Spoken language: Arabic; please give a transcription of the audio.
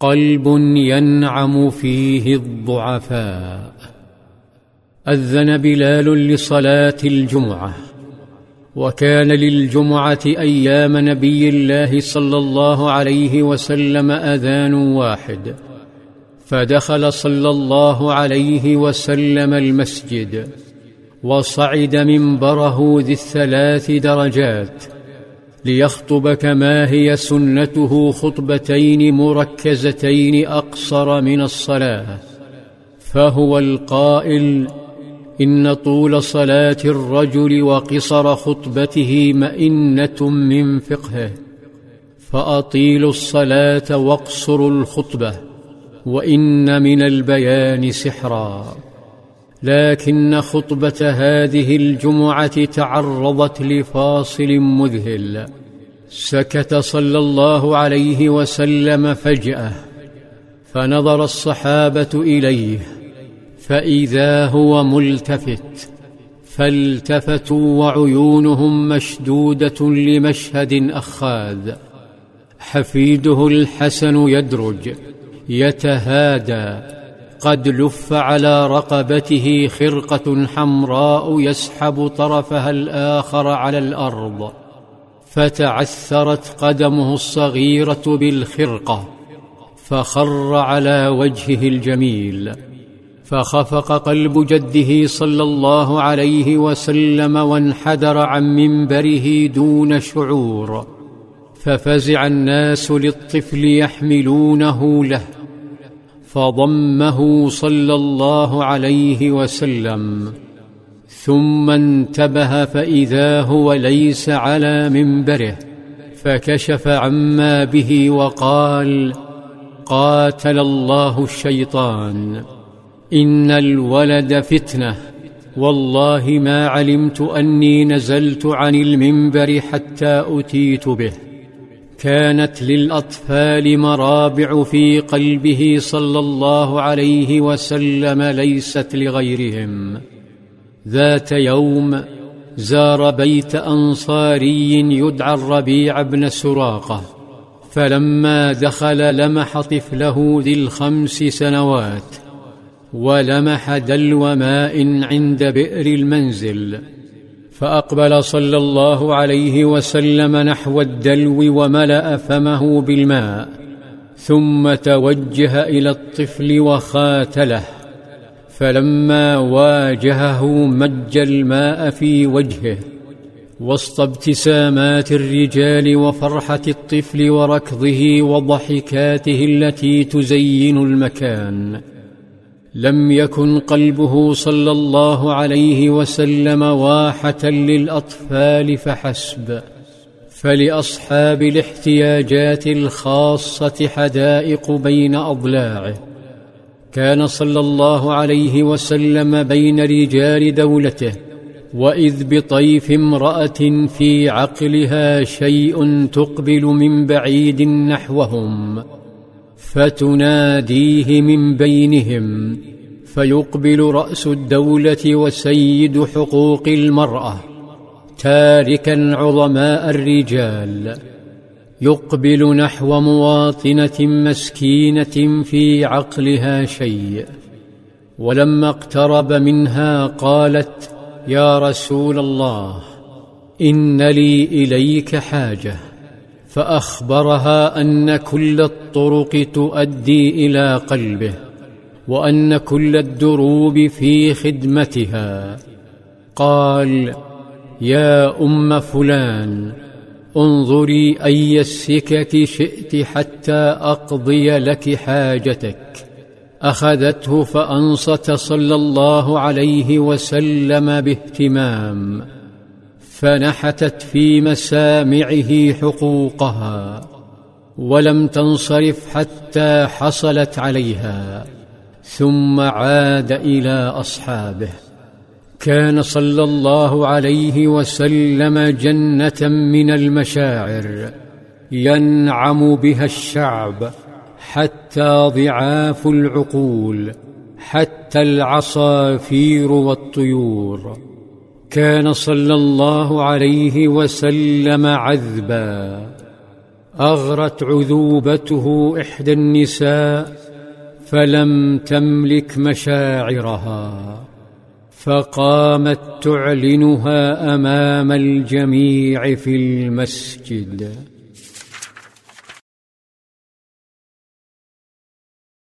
قلب ينعم فيه الضعفاء. أذن بلال لصلاة الجمعة. وكان للجمعة أيام نبي الله صلى الله عليه وسلم أذان واحد. فدخل صلى الله عليه وسلم المسجد. وصعد منبره ذي الثلاث درجات. ليخطب كما هي سنته خطبتين مركزتين أقصر من الصلاة. فهو القائل إن طول صلاة الرجل وقصر خطبته مئنة من فقهه. فاطيلوا الصلاة واقصروا الخطبة وإن من البيان سحرا. لكن خطبة هذه الجمعة تعرضت لفاصل مذهل. سكت صلى الله عليه وسلم فجأة فنظر الصحابة إليه فإذا هو ملتفت فالتفتوا وعيونهم مشدودة لمشهد أخاذ. حفيده الحسن يدرج يتهادى قد لف على رقبته خرقة حمراء يسحب طرفها الآخر على الأرض. فتعثرت قدمه الصغيرة بالخرقة فخر على وجهه الجميل. فخفق قلب جده صلى الله عليه وسلم وانحدر عن منبره دون شعور. ففزع الناس للطفل يحملونه له. فضمه صلى الله عليه وسلم. ثم انتبه فإذا هو ليس على منبره فكشف عما به وقال قاتل الله الشيطان إن الولد فتنة. والله ما علمت أني نزلت عن المنبر حتى أتيت به. كانت للأطفال مرابع في قلبه صلى الله عليه وسلم ليست لغيرهم. ذات يوم زار بيت أنصاري يدعى الربيع بن سراقة فلما دخل لمح طفله ذي الخمس سنوات ولمح دلو ماء عند بئر المنزل. فأقبل صلى الله عليه وسلم نحو الدلو وملأ فمه بالماء ثم توجه إلى الطفل وخاتله فلما واجهه مج الماء في وجهه وسط ابتسامات الرجال وفرحة الطفل وركضه وضحكاته التي تزين المكان. لم يكن قلبه صلى الله عليه وسلم واحة للأطفال فحسب فلأصحاب الاحتياجات الخاصة حدائق بين أضلاعه. كان صلى الله عليه وسلم بين رجال دولته وإذ بطيف امرأة في عقلها شيء تقبل من بعيد نحوهم. فتناديه من بينهم فيقبل رأس الدولة وسيد حقوق المرأة تاركا عظماء الرجال يقبل نحو مواطنة مسكينة في عقلها شيء. ولما اقترب منها قالت يا رسول الله إن لي إليك حاجة. فأخبرها أن كل الطرق تؤدي إلى قلبه وأن كل الدروب في خدمتها. قال يا أم فلان انظري أي السكك شئت حتى أقضي لك حاجتك. أخذته فأنصت صلى الله عليه وسلم باهتمام. فنحتت في مسامعه حقوقها ولم تنصرف حتى حصلت عليها ثم عاد إلى أصحابه. كان صلى الله عليه وسلم جنة من المشاعر ينعم بها الشعب حتى ضعاف العقول حتى العصافير والطيور. كان صلى الله عليه وسلم عذبا. أغرت عذوبته إحدى النساء فلم تملك مشاعرها. فقامت تعلنها أمام الجميع في المسجد.